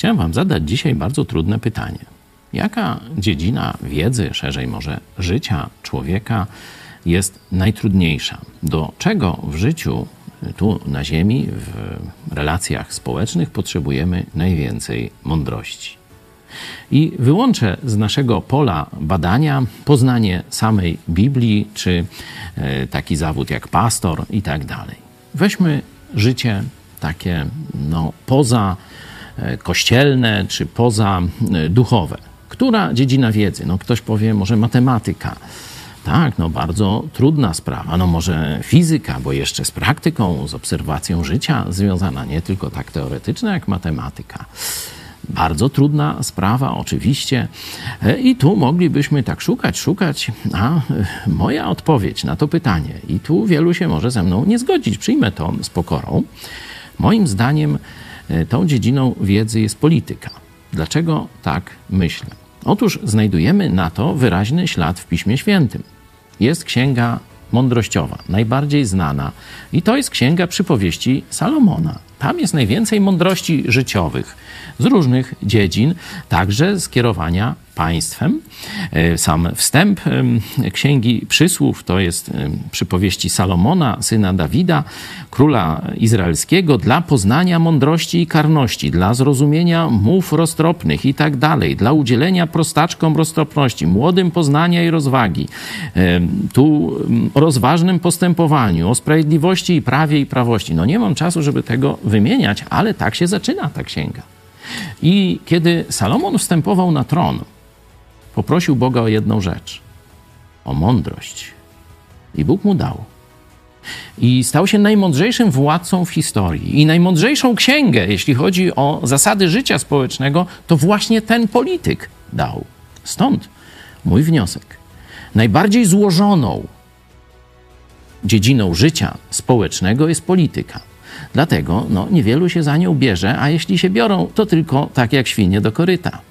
Chciałem Wam zadać dzisiaj bardzo trudne pytanie. Jaka dziedzina wiedzy, szerzej może życia człowieka, jest najtrudniejsza? Do czego w życiu, tu na Ziemi, w relacjach społecznych potrzebujemy najwięcej mądrości? I wyłączę z naszego pola badania poznanie samej Biblii, czy e, taki zawód jak pastor i tak dalej. Weźmy życie takie no, poza kościelne, czy poza e. Która dziedzina wiedzy? No ktoś powie, może matematyka. Tak, no bardzo trudna sprawa. No może fizyka, bo jeszcze z praktyką, z obserwacją życia związana, nie tylko tak teoretyczna jak matematyka. Bardzo trudna sprawa, oczywiście. E, I tu moglibyśmy tak szukać, szukać, a e, moja odpowiedź na to pytanie, i tu wielu się może ze mną nie zgodzić, przyjmę to z pokorą. Moim zdaniem e, tą dziedziną wiedzy jest polityka. Dlaczego tak myślę? Otóż znajdujemy na to wyraźny ślad w Piśmie Świętym. Jest księga mądrościowa, najbardziej znana, i to jest księga przypowieści Salomona. Tam jest najwięcej mądrości życiowych z różnych dziedzin, także skierowania państwem. E, sam wstęp Księgi Przysłów to jest przypowieści Salomona, syna Dawida, króla izraelskiego, dla poznania mądrości i karności, dla zrozumienia mów roztropnych i tak dalej, dla udzielenia prostaczkom roztropności, młodym poznania i rozwagi, tu o rozważnym postępowaniu, o sprawiedliwości i prawie i prawości. No nie mam czasu, żeby tego wymieniać, ale tak się zaczyna ta księga. I kiedy Salomon wstępował na tron, poprosił Boga o jedną rzecz o mądrość. I Bóg mu dał. I stał się najmądrzejszym władcą w historii. I najmądrzejszą księgę, jeśli chodzi o zasady życia społecznego, to właśnie ten polityk dał. Stąd mój wniosek. Najbardziej złożoną dziedziną życia społecznego jest polityka. Dlatego no, niewielu się za nią bierze, a jeśli się biorą, to tylko tak jak świnie do koryta.